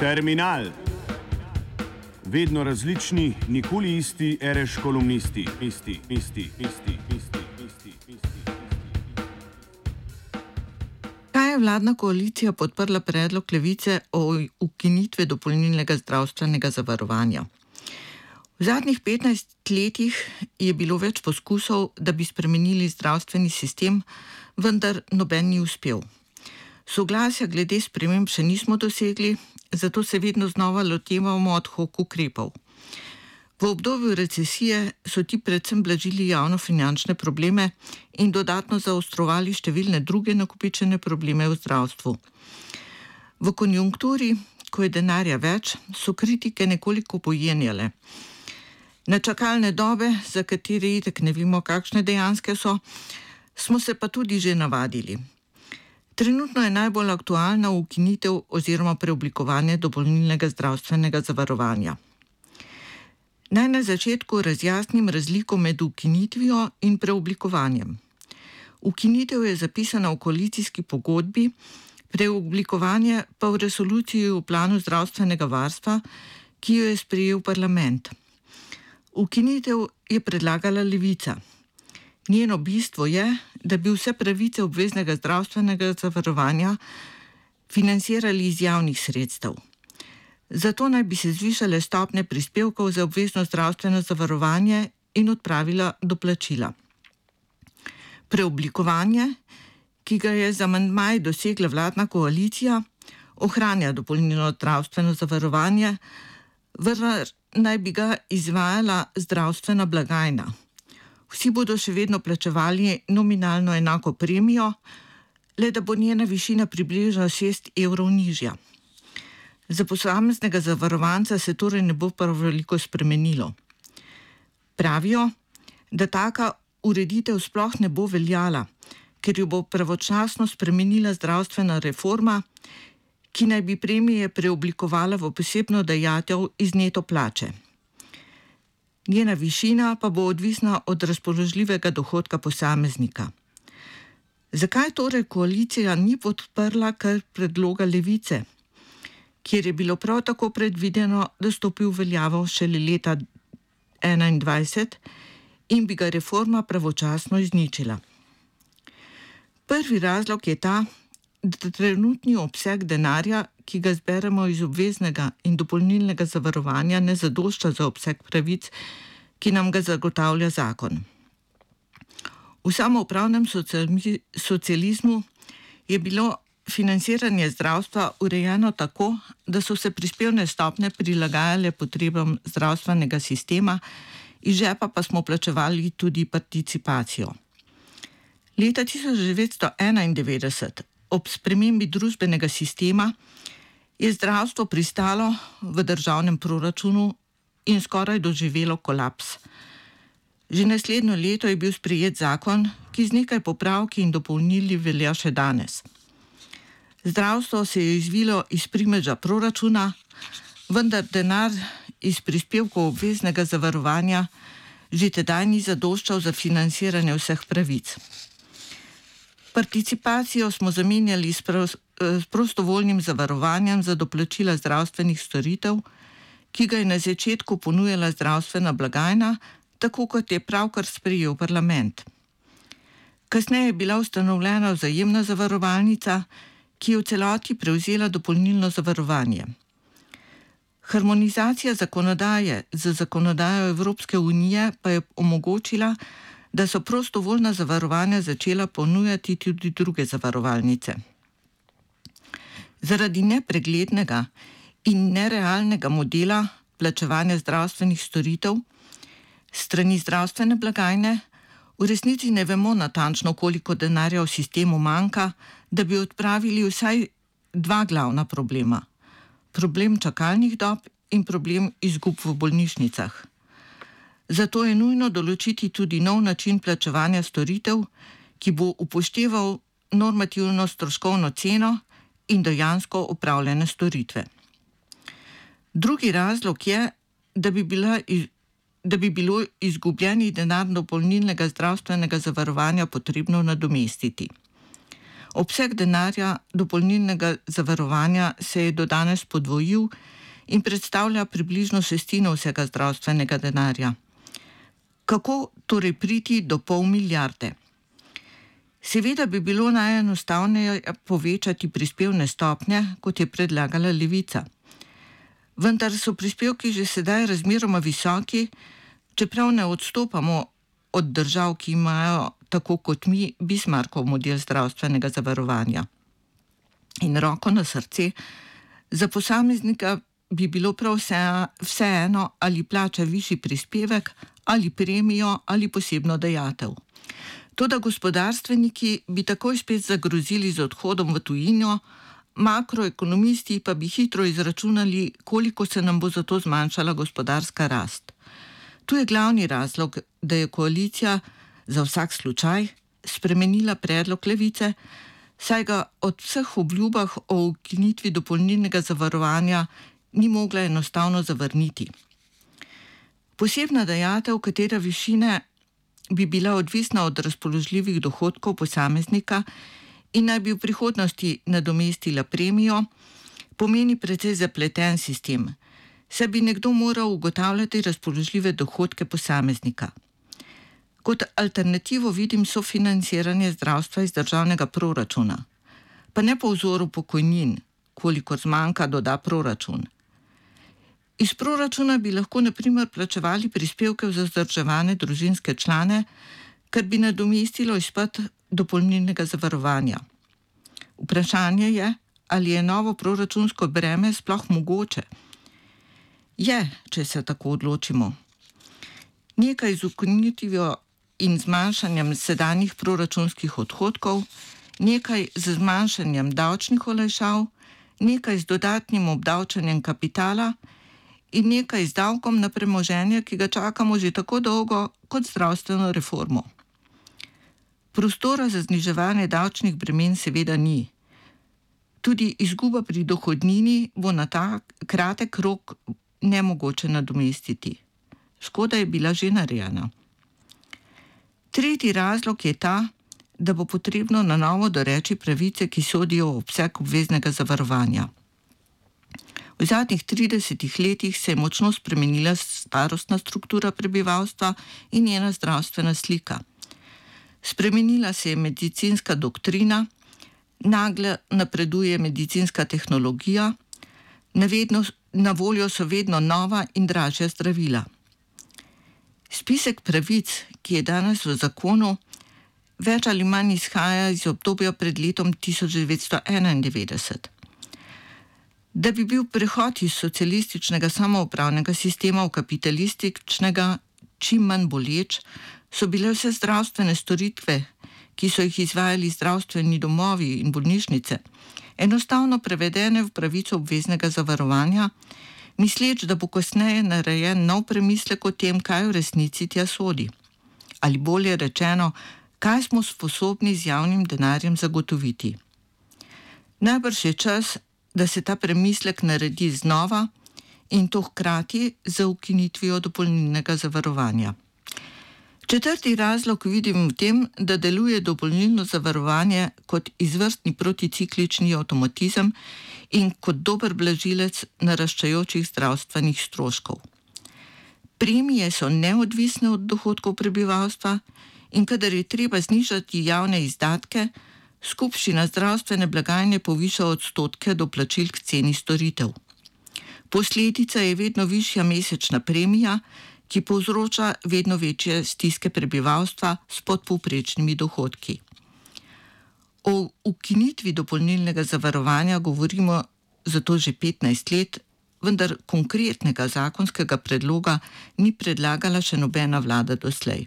Terminal. Vedno različni, nikoli isti, reš kolumnisti, isti, isti, isti, isti, isti, isti. Kaj je vladna koalicija podprla predlog levice o ukinitvi dopolnilnega zdravstvenega zavarovanja? V zadnjih 15 letih je bilo več poskusov, da bi spremenili zdravstveni sistem, vendar noben ni uspel. Soglasja glede sprememb še nismo dosegli, zato se vedno znova lotevamo od hok ukrepov. V obdobju recesije so ti predvsem blažili javno-finančne probleme in dodatno zaostrovali številne druge nakupičene probleme v zdravstvu. V konjunkturi, ko je denarja več, so kritike nekoliko pojenjale. Na čakalne dobe, za katere itek ne vemo, kakšne dejanske so, smo se pa tudi že navadili. Trenutno je najbolj aktualna ukinitev oziroma preoblikovanje dopolnilnega zdravstvenega zavarovanja. Naj na začetku razjasnim razliko med ukinitvijo in preoblikovanjem. Ukinitev je zapisana v koalicijski pogodbi, preoblikovanje pa v resoluciji o planu zdravstvenega varstva, ki jo je sprejel parlament. Ukinitev je predlagala levica. Njeno bistvo je, da bi vse pravice obveznega zdravstvenega zavarovanja financirali iz javnih sredstev. Zato naj bi se zvišale stopne prispevkov za obvezno zdravstveno zavarovanje in odpravila doplačila. Preoblikovanje, ki ga je za amandmaj dosegla vladna koalicija, ohranja dopolnilno zdravstveno zavarovanje, vendar naj bi ga izvajala zdravstvena blagajna. Vsi bodo še vedno plačevali nominalno enako premijo, le da bo njena višina približno 6 evrov nižja. Za posameznega zavarovanca se torej ne bo prav veliko spremenilo. Pravijo, da taka ureditev sploh ne bo veljala, ker jo bo pravočasno spremenila zdravstvena reforma, ki naj bi premije preoblikovala v posebno dejatev iz neto plače. Njena višina pa bo odvisna od razpoložljivega dohodka posameznika. Zakaj torej koalicija ni podprla kar predloga levice, kjer je bilo prav tako predvideno, da stopi v veljavo šele leta 2021 in bi ga reforma pravočasno izničila? Prvi razlog je ta, da trenutni obseg denarja, ki ga zberemo iz obveznega in dopolnilnega zavarovanja, ne zadošča za obseg pravic, ki nam ga zagotavlja zakon. V samoupravnem socializmu je bilo financiranje zdravstva urejeno tako, da so se prispevne stopne prilagajale potrebam zdravstvenega sistema, iz žepa pa smo plačevali tudi participacijo. Leta 1991 ob spremembi družbenega sistema je zdravstvo pristalo v državnem proračunu in skoraj doživelo kolaps. Že naslednjo leto je bil sprejet zakon, ki z nekaj popravki in dopolnili velja še danes. Zdravstvo se je izvilo iz primeža proračuna, vendar denar iz prispevkov obveznega zavarovanja že tedaj ni zadoščal za financiranje vseh pravic. Participacijo smo zamenjali s, s prostovoljnim zavarovanjem za doplačila zdravstvenih storitev, ki ga je na začetku ponujala zdravstvena blagajna, tako kot je pravkar sprejel parlament. Kasneje je bila ustanovljena vzajemna zavarovalnica, ki je v celoti prevzela dopolnilno zavarovanje. Harmonizacija zakonodaje z zakonodajo Evropske unije pa je omogočila, da so prostovoljna zavarovanja začela ponujati tudi druge zavarovalnice. Zaradi nepreglednega in nerealnega modela plačevanja zdravstvenih storitev strani zdravstvene blagajne, v resnici ne vemo natančno, koliko denarja v sistemu manjka, da bi odpravili vsaj dva glavna problema: problem čakalnih dob in problem izgub v bolnišnicah. Zato je nujno določiti tudi nov način plačevanja storitev, ki bo upošteval normativno stroškovno ceno in dejansko upravljene storitve. Drugi razlog je, da bi, bila, da bi bilo izgubljeni denar dopolnilnega zdravstvenega zavarovanja potrebno nadomestiti. Obseg denarja dopolnilnega zavarovanja se je do danes podvojil in predstavlja približno šestino vsega zdravstvenega denarja. Kako torej priti do pol milijarde? Seveda bi bilo najenostavneje povečati prispevne stopnje, kot je predlagala levica. Vendar so prispevki že sedaj razmeroma visoki, čeprav ne odstopamo od držav, ki imajo, tako kot mi, Bismarckov model zdravstvenega zavarovanja. In roko na srce, za posameznika bi bilo prav vse, vseeno, ali plača višji prispevek, ali premijo, ali posebno dejatev. Toda gospodarstveniki bi takoj spet zagrozili z odhodom v tujino, makroekonomisti pa bi hitro izračunali, koliko se nam bo zato zmanjšala gospodarska rast. Tu je glavni razlog, da je koalicija za vsak slučaj spremenila predlog levice, saj ga od vseh obljubah o ukinitvi dopolnilnega zavarovanja ni mogla enostavno zavrniti. Posebna dejatev, katera višine bi bila odvisna od razpoložljivih dohodkov posameznika in naj bi v prihodnosti nadomestila premijo, pomeni precej zapleten sistem. Se bi nekdo moral ugotavljati razpoložljive dohodke posameznika. Kot alternativo vidim sofinanciranje zdravstva iz državnega proračuna, pa ne po vzoru pokojnin, koliko zmanjka doda proračun. Iz proračuna bi lahko naprimer plačevali prispevke za vzdrževane družinske člane, kar bi nadomestilo izpad dopolnilnega zavarovanja. Vprašanje je, ali je novo proračunsko breme sploh mogoče. Je, če se tako odločimo. Nekaj z ukinitvijo in zmanjšanjem sedanjih proračunskih odhodkov, nekaj z zmanjšanjem davčnih olajšav, nekaj z dodatnim obdavčanjem kapitala in nekaj z davkom na premoženje, ki ga čakamo že tako dolgo kot zdravstveno reformo. Prostora za zniževanje davčnih bremen seveda ni. Tudi izguba pri dohodnini bo na ta kratek rok nemogoče nadomestiti. Škoda je bila že narejena. Tretji razlog je ta, da bo potrebno na novo doreči pravice, ki sodijo v obseg obveznega zavarovanja. V zadnjih 30 letih se je močno spremenila starostna struktura prebivalstva in njena zdravstvena slika. Spremenila se je medicinska doktrina, nagle napreduje medicinska tehnologija, na, vedno, na voljo so vedno nova in dražja zdravila. Spisek pravic, ki je danes v zakonu, več ali manj izhaja iz obdobja pred letom 1991. Da bi bil prehod iz socialističnega samoupravnega sistema v kapitalističnega čim manj boleč, so bile vse zdravstvene storitve, ki so jih izvajali zdravstveni domovi in bolnišnice, enostavno prevedene v pravico obveznega zavarovanja, misleč, da bo kasneje narejen nov premislek o tem, kaj v resnici tja sodi. Ali bolje rečeno, kaj smo sposobni z javnim denarjem zagotoviti. Najbrž je čas, da se ta premislek naredi znova in to hkrati z ukinitvijo dopolnilnega zavarovanja. Četrti razlog vidim v tem, da deluje dopolnilno zavarovanje kot izvrstni proticiklični avtomatizem in kot dober blažilec naraščajočih zdravstvenih stroškov. Premije so neodvisne od dohodkov prebivalstva in kadar je treba znižati javne izdatke, skupščina zdravstvene blagajne poviša odstotke do plačil k ceni storitev. Posledica je vedno višja mesečna premija, ki povzroča vedno večje stiske prebivalstva s podpovprečnimi dohodki. O ukinitvi dopolnilnega zavarovanja govorimo zato že 15 let, vendar konkretnega zakonskega predloga ni predlagala še nobena vlada doslej.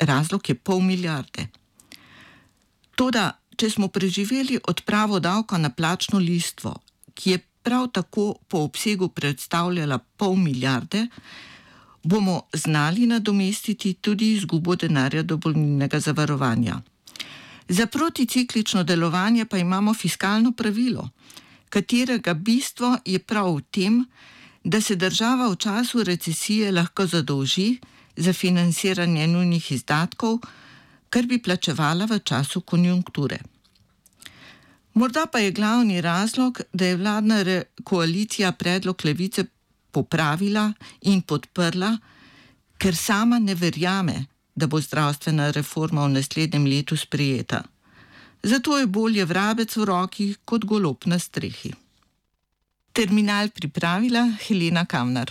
Razlog je pol milijarde. Toda, če smo preživeli odpravo davka na plačno listvo, ki je prav tako po obsegu predstavljala pol milijarde, bomo znali nadomestiti tudi izgubo denarja dopolnilnega zavarovanja. Za proticiklično delovanje pa imamo fiskalno pravilo, katerega bistvo je prav v tem, da se država v času recesije lahko zadolži za financiranje nujnih izdatkov, kar bi plačevala v času konjunkture. Morda pa je glavni razlog, da je vladna koalicija predlog levice popravila in podprla, ker sama ne verjame, da bo zdravstvena reforma v naslednjem letu sprejeta. Zato je bolje vrabec v roki kot golob na strehi. Terminal pripravila Helena Kamnar.